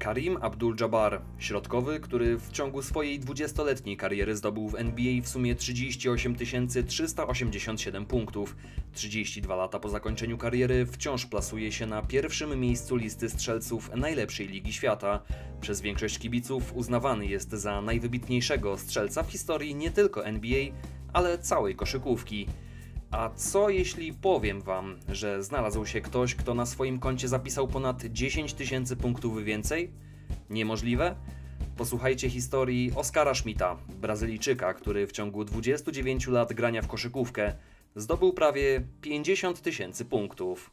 Karim Abdul-Jabbar, środkowy, który w ciągu swojej 20-letniej kariery zdobył w NBA w sumie 38 387 punktów. 32 lata po zakończeniu kariery wciąż plasuje się na pierwszym miejscu listy strzelców najlepszej ligi świata. Przez większość kibiców uznawany jest za najwybitniejszego strzelca w historii nie tylko NBA, ale całej koszykówki. A co jeśli powiem wam, że znalazł się ktoś, kto na swoim koncie zapisał ponad 10 tysięcy punktów więcej? Niemożliwe? Posłuchajcie historii Oskara Schmidta, Brazylijczyka, który w ciągu 29 lat grania w koszykówkę zdobył prawie 50 tysięcy punktów.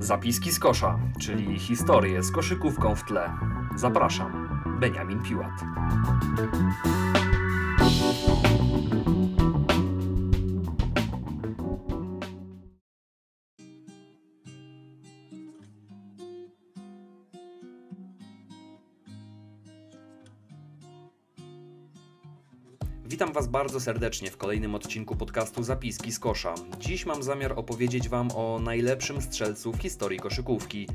Zapiski z kosza, czyli historie z koszykówką w tle. Zapraszam, Beniamin Piłat. Was bardzo serdecznie w kolejnym odcinku podcastu Zapiski z Kosza. Dziś mam zamiar opowiedzieć Wam o najlepszym strzelcu w historii koszykówki.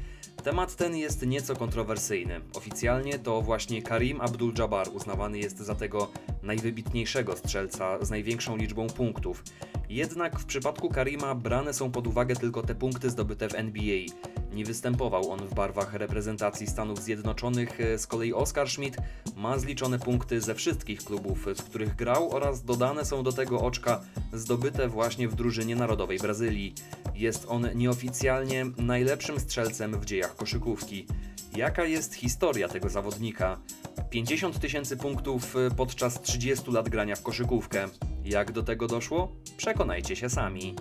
Temat ten jest nieco kontrowersyjny. Oficjalnie to właśnie Karim Abdul-Jabbar uznawany jest za tego najwybitniejszego strzelca z największą liczbą punktów. Jednak w przypadku Karima brane są pod uwagę tylko te punkty zdobyte w NBA. Nie występował on w barwach reprezentacji Stanów Zjednoczonych, z kolei Oscar Schmidt ma zliczone punkty ze wszystkich klubów, w których grał oraz dodane są do tego oczka zdobyte właśnie w drużynie narodowej Brazylii. Jest on nieoficjalnie najlepszym strzelcem w dziejach koszykówki. Jaka jest historia tego zawodnika? 50 tysięcy punktów podczas 30 lat grania w koszykówkę. Jak do tego doszło? Przekonajcie się sami.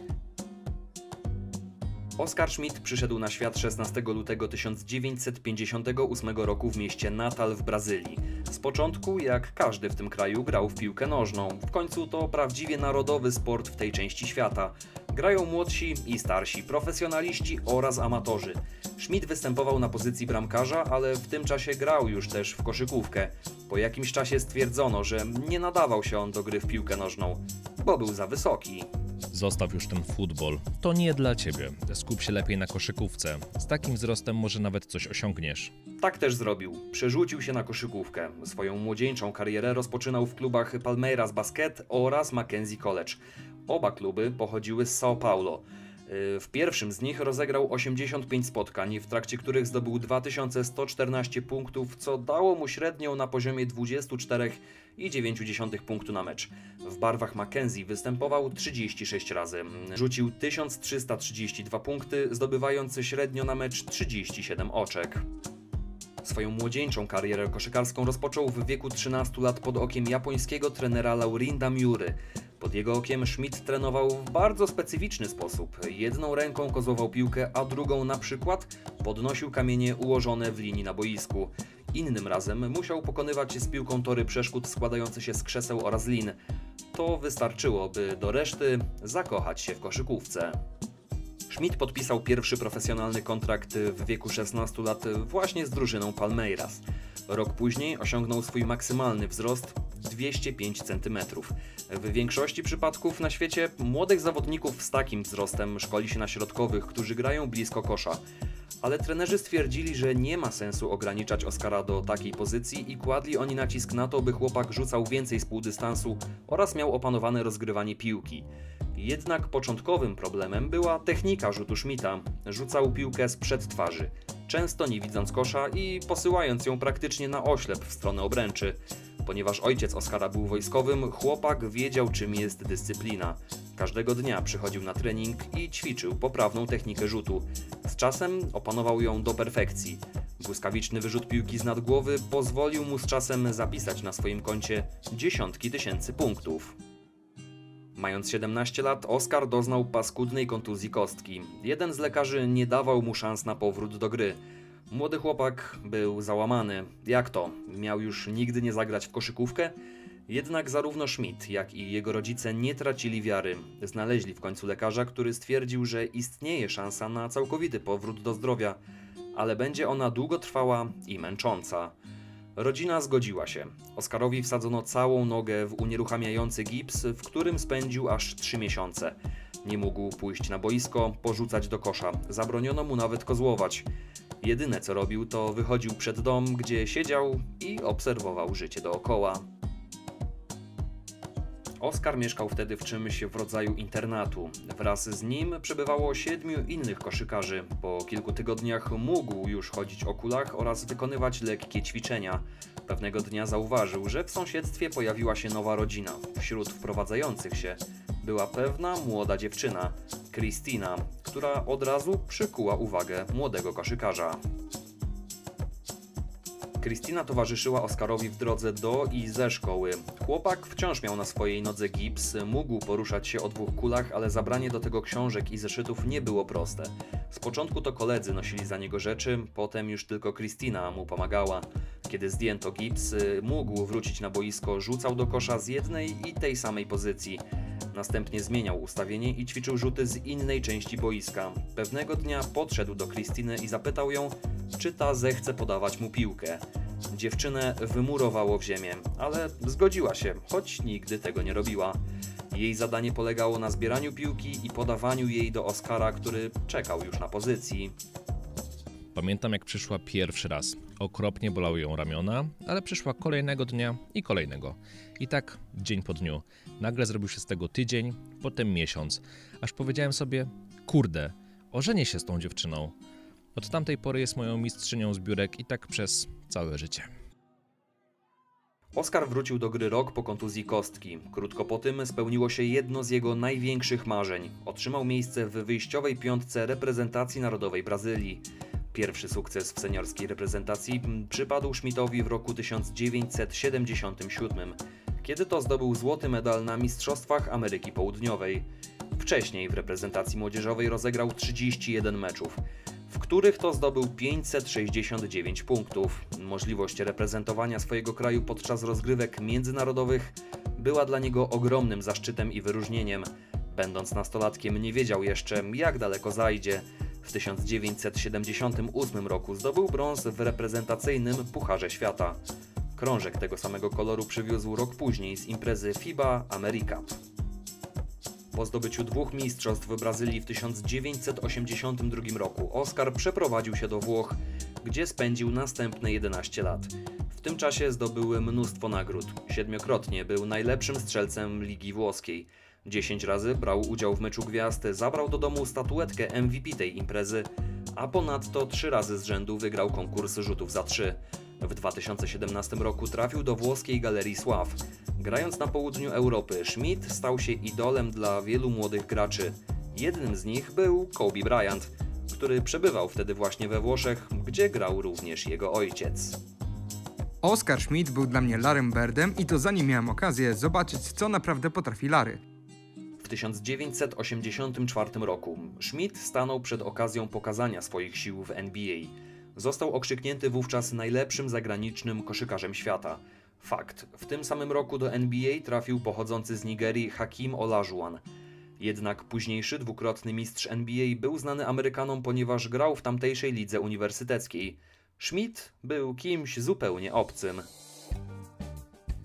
Oskar Schmidt przyszedł na świat 16 lutego 1958 roku w mieście Natal w Brazylii. Z początku, jak każdy w tym kraju, grał w piłkę nożną. W końcu to prawdziwie narodowy sport w tej części świata. Grają młodsi i starsi, profesjonaliści oraz amatorzy. Schmidt występował na pozycji bramkarza, ale w tym czasie grał już też w koszykówkę. Po jakimś czasie stwierdzono, że nie nadawał się on do gry w piłkę nożną, bo był za wysoki. Zostaw już ten futbol. To nie dla ciebie. Skup się lepiej na koszykówce. Z takim wzrostem może nawet coś osiągniesz. Tak też zrobił. Przerzucił się na koszykówkę. Swoją młodzieńczą karierę rozpoczynał w klubach Palmeiras Basket oraz Mackenzie College. Oba kluby pochodziły z São Paulo. W pierwszym z nich rozegrał 85 spotkań, w trakcie których zdobył 2114 punktów, co dało mu średnią na poziomie 24,9 punktu na mecz. W barwach Mackenzie występował 36 razy. Rzucił 1332 punkty, zdobywając średnio na mecz 37 oczek. Swoją młodzieńczą karierę koszykarską rozpoczął w wieku 13 lat pod okiem japońskiego trenera Laurinda Miury. Pod jego okiem Schmidt trenował w bardzo specyficzny sposób. Jedną ręką kozłował piłkę, a drugą na przykład podnosił kamienie ułożone w linii na boisku. Innym razem musiał pokonywać z piłką tory przeszkód składające się z krzeseł oraz lin. To wystarczyło, by do reszty zakochać się w koszykówce. Schmidt podpisał pierwszy profesjonalny kontrakt w wieku 16 lat właśnie z drużyną Palmeiras. Rok później osiągnął swój maksymalny wzrost 205 cm. W większości przypadków na świecie młodych zawodników z takim wzrostem szkoli się na środkowych, którzy grają blisko kosza. Ale trenerzy stwierdzili, że nie ma sensu ograniczać Oscara do takiej pozycji i kładli oni nacisk na to, by chłopak rzucał więcej z półdystansu oraz miał opanowane rozgrywanie piłki. Jednak początkowym problemem była technika rzutu Schmidta. Rzucał piłkę sprzed twarzy, często nie widząc kosza i posyłając ją praktycznie na oślep w stronę obręczy. Ponieważ ojciec Oskara był wojskowym, chłopak wiedział czym jest dyscyplina. Każdego dnia przychodził na trening i ćwiczył poprawną technikę rzutu. Z czasem opanował ją do perfekcji. Błyskawiczny wyrzut piłki z nad głowy pozwolił mu z czasem zapisać na swoim koncie dziesiątki tysięcy punktów. Mając 17 lat, Oskar doznał paskudnej kontuzji kostki. Jeden z lekarzy nie dawał mu szans na powrót do gry. Młody chłopak był załamany. Jak to? Miał już nigdy nie zagrać w koszykówkę? Jednak zarówno Schmidt, jak i jego rodzice nie tracili wiary. Znaleźli w końcu lekarza, który stwierdził, że istnieje szansa na całkowity powrót do zdrowia, ale będzie ona długotrwała i męcząca. Rodzina zgodziła się. Oskarowi wsadzono całą nogę w unieruchamiający gips, w którym spędził aż 3 miesiące. Nie mógł pójść na boisko, porzucać do kosza. Zabroniono mu nawet kozłować. Jedyne co robił, to wychodził przed dom, gdzie siedział i obserwował życie dookoła. Oskar mieszkał wtedy w czymś w rodzaju internatu. Wraz z nim przebywało siedmiu innych koszykarzy. Po kilku tygodniach mógł już chodzić o kulach oraz wykonywać lekkie ćwiczenia. Pewnego dnia zauważył, że w sąsiedztwie pojawiła się nowa rodzina. Wśród wprowadzających się była pewna młoda dziewczyna, Christina, która od razu przykuła uwagę młodego koszykarza. Kristina towarzyszyła Oskarowi w drodze do i ze szkoły. Chłopak wciąż miał na swojej nodze gips, mógł poruszać się o dwóch kulach, ale zabranie do tego książek i zeszytów nie było proste. Z początku to koledzy nosili za niego rzeczy, potem już tylko Kristina mu pomagała. Kiedy zdjęto gips, mógł wrócić na boisko, rzucał do kosza z jednej i tej samej pozycji. Następnie zmieniał ustawienie i ćwiczył rzuty z innej części boiska. Pewnego dnia podszedł do Kristiny i zapytał ją, czy ta zechce podawać mu piłkę. Dziewczynę wymurowało w ziemię, ale zgodziła się, choć nigdy tego nie robiła. Jej zadanie polegało na zbieraniu piłki i podawaniu jej do Oskara, który czekał już na pozycji. Pamiętam jak przyszła pierwszy raz. Okropnie bolały ją ramiona, ale przyszła kolejnego dnia i kolejnego. I tak dzień po dniu. Nagle zrobił się z tego tydzień, potem miesiąc. Aż powiedziałem sobie, kurde, ożenię się z tą dziewczyną. Od tamtej pory jest moją mistrzynią zbiórek i tak przez całe życie. Oskar wrócił do gry rok po kontuzji kostki. Krótko po tym spełniło się jedno z jego największych marzeń. Otrzymał miejsce w wyjściowej piątce reprezentacji narodowej Brazylii. Pierwszy sukces w seniorskiej reprezentacji przypadł Schmidtowi w roku 1977, kiedy to zdobył złoty medal na Mistrzostwach Ameryki Południowej. Wcześniej w reprezentacji młodzieżowej rozegrał 31 meczów, w których to zdobył 569 punktów. Możliwość reprezentowania swojego kraju podczas rozgrywek międzynarodowych była dla niego ogromnym zaszczytem i wyróżnieniem. Będąc nastolatkiem nie wiedział jeszcze, jak daleko zajdzie. W 1978 roku zdobył brąz w reprezentacyjnym Pucharze Świata. Krążek tego samego koloru przywiózł rok później z imprezy FIBA AmeriCup. Po zdobyciu dwóch mistrzostw w Brazylii w 1982 roku Oscar przeprowadził się do Włoch, gdzie spędził następne 11 lat. W tym czasie zdobył mnóstwo nagród. Siedmiokrotnie był najlepszym strzelcem Ligi Włoskiej. 10 razy brał udział w meczu gwiazd, zabrał do domu statuetkę MVP tej imprezy, a ponadto 3 razy z rzędu wygrał konkurs rzutów za 3. W 2017 roku trafił do włoskiej Galerii Sław. Grając na południu Europy, Schmidt stał się idolem dla wielu młodych graczy. Jednym z nich był Kobe Bryant, który przebywał wtedy właśnie we Włoszech, gdzie grał również jego ojciec. Oscar Schmidt był dla mnie Larrym Birdem i to zanim miałem okazję zobaczyć, co naprawdę potrafi Larry. W 1984 roku Schmidt stanął przed okazją pokazania swoich sił w NBA. Został okrzyknięty wówczas najlepszym zagranicznym koszykarzem świata. Fakt, w tym samym roku do NBA trafił pochodzący z Nigerii Hakim Olajuwon. Jednak późniejszy dwukrotny mistrz NBA był znany Amerykanom, ponieważ grał w tamtejszej lidze uniwersyteckiej. Schmidt był kimś zupełnie obcym.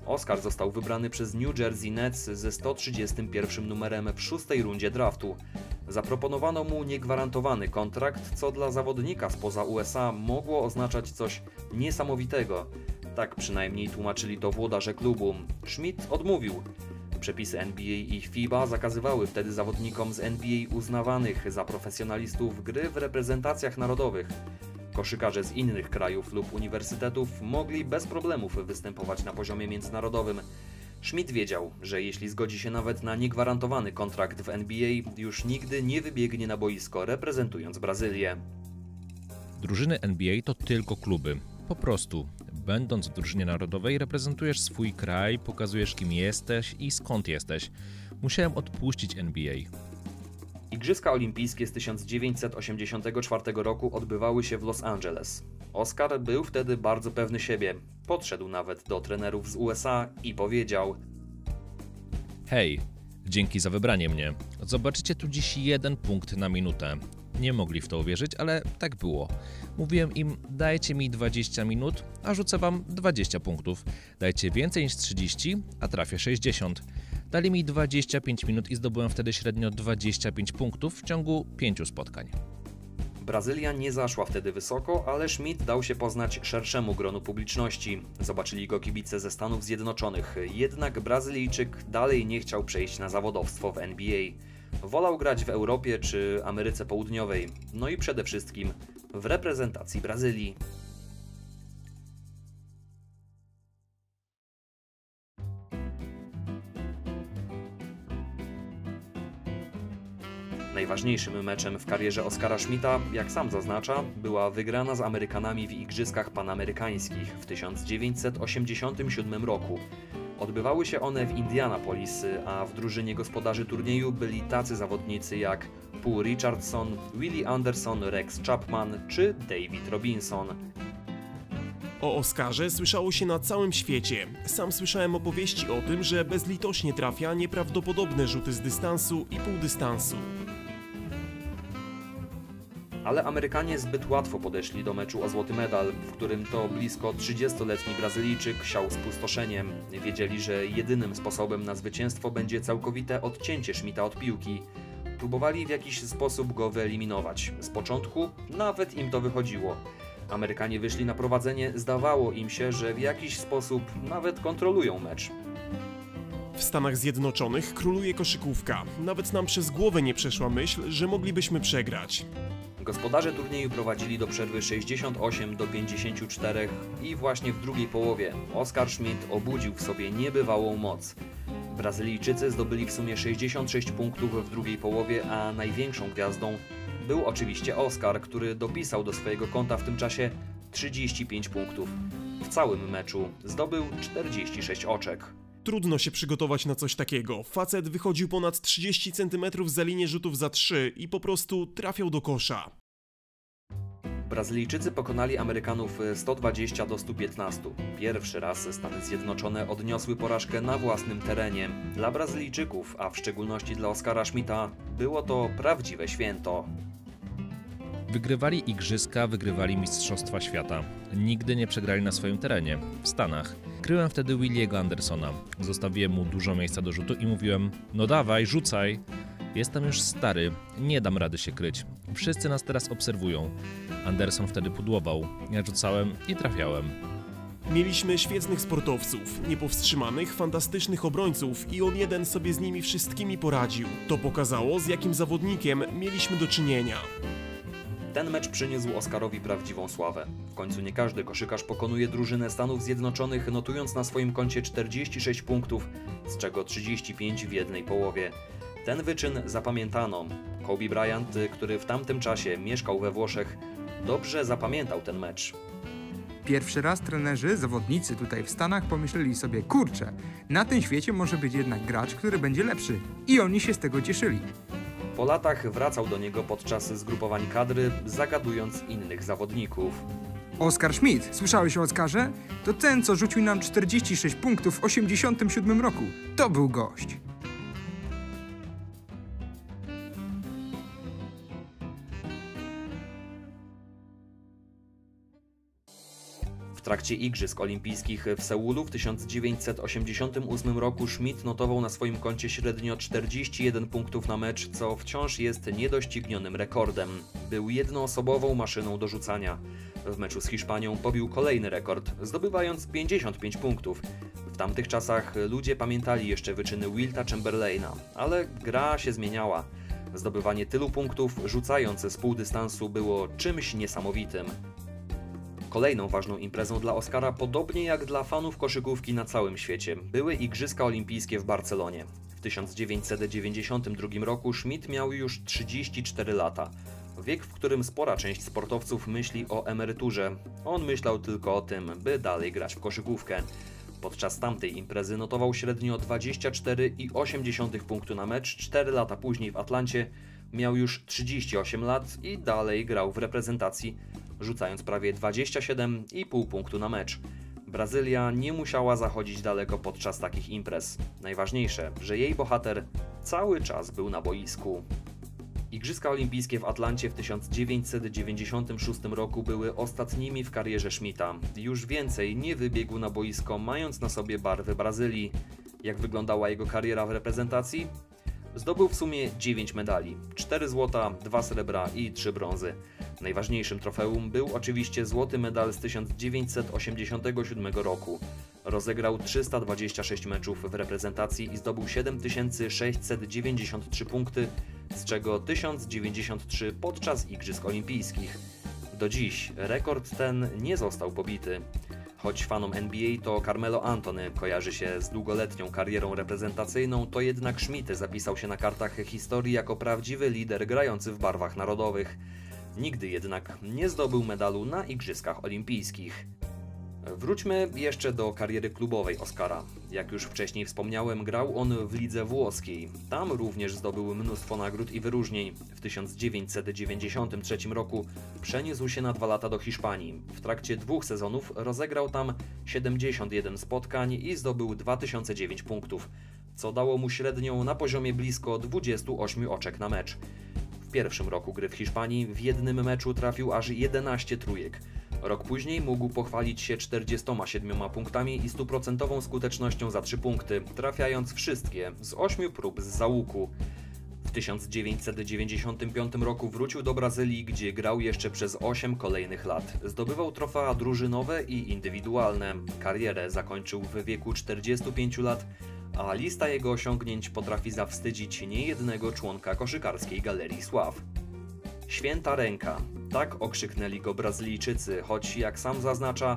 Oscar został wybrany przez New Jersey Nets ze 131 numerem w szóstej rundzie draftu. Zaproponowano mu niegwarantowany kontrakt, co dla zawodnika spoza USA mogło oznaczać coś niesamowitego. Tak przynajmniej tłumaczyli to włodarze klubu. Schmidt odmówił. Przepisy NBA i FIBA zakazywały wtedy zawodnikom z NBA uznawanych za profesjonalistów gry w reprezentacjach narodowych. Koszykarze z innych krajów lub uniwersytetów mogli bez problemów występować na poziomie międzynarodowym. Schmidt wiedział, że jeśli zgodzi się nawet na niegwarantowany kontrakt w NBA, już nigdy nie wybiegnie na boisko reprezentując Brazylię. Drużyny NBA to tylko kluby. Po prostu, będąc w drużynie narodowej, reprezentujesz swój kraj, pokazujesz kim jesteś i skąd jesteś. Musiałem odpuścić NBA. Igrzyska Olimpijskie z 1984 roku odbywały się w Los Angeles. Oscar był wtedy bardzo pewny siebie. Podszedł nawet do trenerów z USA i powiedział: Hej, dzięki za wybranie mnie. Zobaczycie tu dziś jeden punkt na minutę. Nie mogli w to uwierzyć, ale tak było. Mówiłem im, dajcie mi 20 minut, a rzucę wam 20 punktów. Dajcie więcej niż 30, a trafię 60. Dali mi 25 minut i zdobyłem wtedy średnio 25 punktów w ciągu 5 spotkań. Brazylia nie zaszła wtedy wysoko, ale Schmidt dał się poznać szerszemu gronu publiczności. Zobaczyli go kibice ze Stanów Zjednoczonych, jednak Brazylijczyk dalej nie chciał przejść na zawodowstwo w NBA. Wolał grać w Europie czy Ameryce Południowej, no i przede wszystkim w reprezentacji Brazylii. Najważniejszym meczem w karierze Oskara Schmidta, jak sam zaznacza, była wygrana z Amerykanami w Igrzyskach Panamerykańskich w 1987 roku. Odbywały się one w Indianapolis, a w drużynie gospodarzy turnieju byli tacy zawodnicy jak Paul Richardson, Willie Anderson, Rex Chapman czy David Robinson. O Oskarze słyszało się na całym świecie. Sam słyszałem opowieści o tym, że bezlitośnie trafia nieprawdopodobne rzuty z dystansu i półdystansu. Ale Amerykanie zbyt łatwo podeszli do meczu o złoty medal, w którym to blisko 30-letni Brazylijczyk siał spustoszeniem. Wiedzieli, że jedynym sposobem na zwycięstwo będzie całkowite odcięcie Schmidta od piłki. Próbowali w jakiś sposób go wyeliminować. Z początku nawet im to wychodziło. Amerykanie wyszli na prowadzenie, zdawało im się, że w jakiś sposób nawet kontrolują mecz. W Stanach Zjednoczonych króluje koszykówka. Nawet nam przez głowę nie przeszła myśl, że moglibyśmy przegrać. Gospodarze turnieju prowadzili do przerwy 68 do 54 i właśnie w drugiej połowie Oskar Schmidt obudził w sobie niebywałą moc. Brazylijczycy zdobyli w sumie 66 punktów w drugiej połowie, a największą gwiazdą był oczywiście Oskar, który dopisał do swojego konta w tym czasie 35 punktów. W całym meczu zdobył 46 oczek. Trudno się przygotować na coś takiego. Facet wychodził ponad 30 cm za linię rzutów za 3 i po prostu trafiał do kosza. Brazylijczycy pokonali Amerykanów 120 do 115. Pierwszy raz Stany Zjednoczone odniosły porażkę na własnym terenie. Dla Brazylijczyków, a w szczególności dla Oskara Schmidta, było to prawdziwe święto. Wygrywali igrzyska, wygrywali Mistrzostwa Świata. Nigdy nie przegrali na swoim terenie, w Stanach. Kryłem wtedy Williego Andersona. Zostawiłem mu dużo miejsca do rzutu i mówiłem: No dawaj, rzucaj. Jestem już stary, nie dam rady się kryć. Wszyscy nas teraz obserwują. Anderson wtedy pudłował. Ja rzucałem i trafiałem. Mieliśmy świetnych sportowców, niepowstrzymanych, fantastycznych obrońców i on jeden sobie z nimi wszystkimi poradził. To pokazało, z jakim zawodnikiem mieliśmy do czynienia. Ten mecz przyniósł Oskarowi prawdziwą sławę. W końcu nie każdy koszykarz pokonuje drużynę Stanów Zjednoczonych, notując na swoim koncie 46 punktów, z czego 35 w jednej połowie. Ten wyczyn zapamiętano. Kobe Bryant, który w tamtym czasie mieszkał we Włoszech, dobrze zapamiętał ten mecz. Pierwszy raz trenerzy, zawodnicy tutaj w Stanach pomyśleli sobie, kurczę, na tym świecie może być jednak gracz, który będzie lepszy. I oni się z tego cieszyli. Po latach wracał do niego podczas zgrupowań kadry, zagadując innych zawodników. Oskar Schmidt, słyszałeś o Oskarze? To ten, co rzucił nam 46 punktów w 87 roku. To był gość. Trakcie Igrzysk Olimpijskich w Seulu w 1988 roku Schmidt notował na swoim koncie średnio 41 punktów na mecz, co wciąż jest niedoścignionym rekordem. Był jednoosobową maszyną do rzucania. W meczu z Hiszpanią pobił kolejny rekord, zdobywając 55 punktów. W tamtych czasach ludzie pamiętali jeszcze wyczyny Wilta Chamberlaina, ale gra się zmieniała. Zdobywanie tylu punktów rzucając z pół dystansu było czymś niesamowitym. Kolejną ważną imprezą dla Oscara, podobnie jak dla fanów koszykówki na całym świecie, były Igrzyska Olimpijskie w Barcelonie. W 1992 roku Schmidt miał już 34 lata. Wiek, w którym spora część sportowców myśli o emeryturze. On myślał tylko o tym, by dalej grać w koszykówkę. Podczas tamtej imprezy notował średnio 24,8 punktu na mecz. 4 lata później w Atlancie miał już 38 lat i dalej grał w reprezentacji, rzucając prawie 27,5 punktu na mecz. Brazylia nie musiała zachodzić daleko podczas takich imprez. Najważniejsze, że jej bohater cały czas był na boisku. Igrzyska Olimpijskie w Atlancie w 1996 roku były ostatnimi w karierze Schmidta. Już więcej nie wybiegł na boisko, mając na sobie barwy Brazylii. Jak wyglądała jego kariera w reprezentacji? Zdobył w sumie 9 medali: 4 złota, 2 srebra i 3 brązy. Najważniejszym trofeum był oczywiście złoty medal z 1987 roku. Rozegrał 326 meczów w reprezentacji i zdobył 7693 punkty, z czego 1093 podczas Igrzysk Olimpijskich. Do dziś rekord ten nie został pobity. Choć fanom NBA to Carmelo Antony kojarzy się z długoletnią karierą reprezentacyjną, to jednak Schmidt zapisał się na kartach historii jako prawdziwy lider grający w barwach narodowych. Nigdy jednak nie zdobył medalu na Igrzyskach Olimpijskich. Wróćmy jeszcze do kariery klubowej Oscara. Jak już wcześniej wspomniałem, grał on w lidze włoskiej. Tam również zdobył mnóstwo nagród i wyróżnień. W 1993 roku przeniósł się na dwa lata do Hiszpanii. W trakcie dwóch sezonów rozegrał tam 71 spotkań i zdobył 2009 punktów, co dało mu średnią na poziomie blisko 28 oczek na mecz. W pierwszym roku gry w Hiszpanii w jednym meczu trafił aż 11 trójek. Rok później mógł pochwalić się 47 punktami i stuprocentową skutecznością za 3 punkty, trafiając wszystkie z 8 prób z załuku. W 1995 roku wrócił do Brazylii, gdzie grał jeszcze przez 8 kolejnych lat. Zdobywał trofea drużynowe i indywidualne. Karierę zakończył w wieku 45 lat, a lista jego osiągnięć potrafi zawstydzić niejednego członka koszykarskiej Galerii Sław. Święta ręka. Tak okrzyknęli go Brazylijczycy, choć jak sam zaznacza,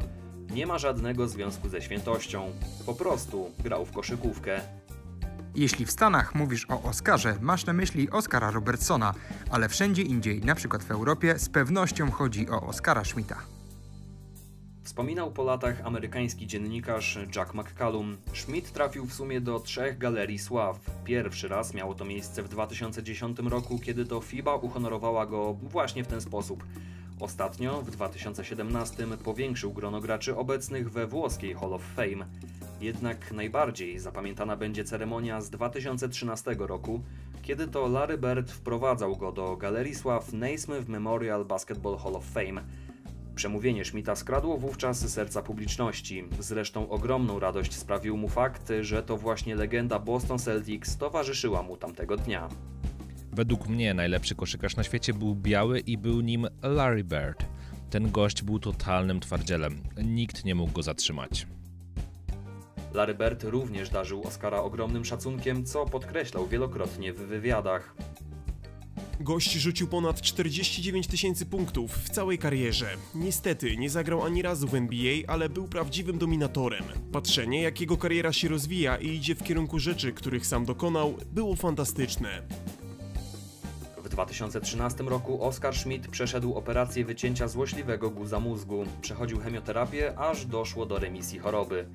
nie ma żadnego związku ze świętością. Po prostu grał w koszykówkę. Jeśli w Stanach mówisz o Oscarze, masz na myśli Oscara Robertsona, ale wszędzie indziej, przykład w Europie, z pewnością chodzi o Oscara Schmidta. Wspominał po latach amerykański dziennikarz Jack McCallum. Schmidt trafił w sumie do trzech galerii sław. Pierwszy raz miało to miejsce w 2010 roku, kiedy to FIBA uhonorowała go właśnie w ten sposób. Ostatnio, w 2017, powiększył grono graczy obecnych we włoskiej Hall of Fame. Jednak najbardziej zapamiętana będzie ceremonia z 2013 roku, kiedy to Larry Bird wprowadzał go do Galerii Sław Naismith Memorial Basketball Hall of Fame. Przemówienie Schmidta skradło wówczas serca publiczności. Zresztą ogromną radość sprawił mu fakt, że to właśnie legenda Boston Celtics towarzyszyła mu tamtego dnia. Według mnie najlepszy koszykarz na świecie był biały i był nim Larry Bird. Ten gość był totalnym twardzielem. Nikt nie mógł go zatrzymać. Larry Bird również darzył Oscara ogromnym szacunkiem, co podkreślał wielokrotnie w wywiadach. Gość rzucił ponad 49 tysięcy punktów w całej karierze. Niestety nie zagrał ani razu w NBA, ale był prawdziwym dominatorem. Patrzenie, jak jego kariera się rozwija i idzie w kierunku rzeczy, których sam dokonał, było fantastyczne. W 2013 roku Oskar Schmidt przeszedł operację wycięcia złośliwego guza mózgu. Przechodził chemioterapię, aż doszło do remisji choroby.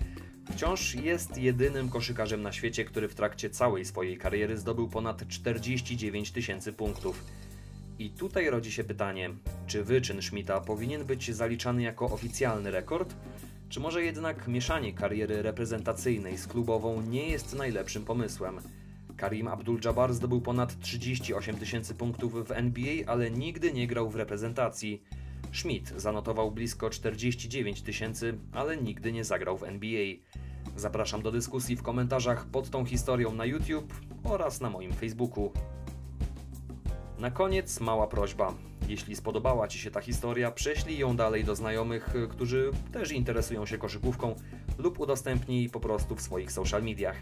Wciąż jest jedynym koszykarzem na świecie, który w trakcie całej swojej kariery zdobył ponad 49 tysięcy punktów. I tutaj rodzi się pytanie, czy wyczyn Schmidta powinien być zaliczany jako oficjalny rekord? Czy może jednak mieszanie kariery reprezentacyjnej z klubową nie jest najlepszym pomysłem? Karim Abdul-Jabbar zdobył ponad 38 tysięcy punktów w NBA, ale nigdy nie grał w reprezentacji. Schmidt zanotował blisko 49 tysięcy, ale nigdy nie zagrał w NBA. Zapraszam do dyskusji w komentarzach pod tą historią na YouTube oraz na moim Facebooku. Na koniec mała prośba. Jeśli spodobała Ci się ta historia, prześlij ją dalej do znajomych, którzy też interesują się koszykówką lub udostępnij po prostu w swoich social mediach.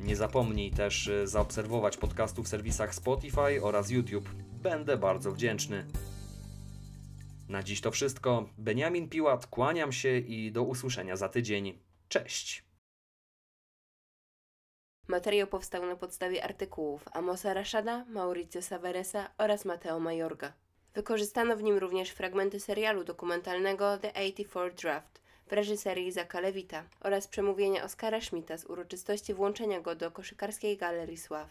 Nie zapomnij też e, zaobserwować podcastu w serwisach Spotify oraz YouTube. Będę bardzo wdzięczny. Na dziś to wszystko. Beniamin Piłat, kłaniam się i do usłyszenia za tydzień. Cześć! Materiał powstał na podstawie artykułów Amosa Rashada, Mauricio Saveresa oraz Mateo Majorga. Wykorzystano w nim również fragmenty serialu dokumentalnego The 84 Draft w reżyserii Zaka Lewita oraz przemówienia Oskara Schmidta z uroczystości włączenia go do koszykarskiej Galerii Sław.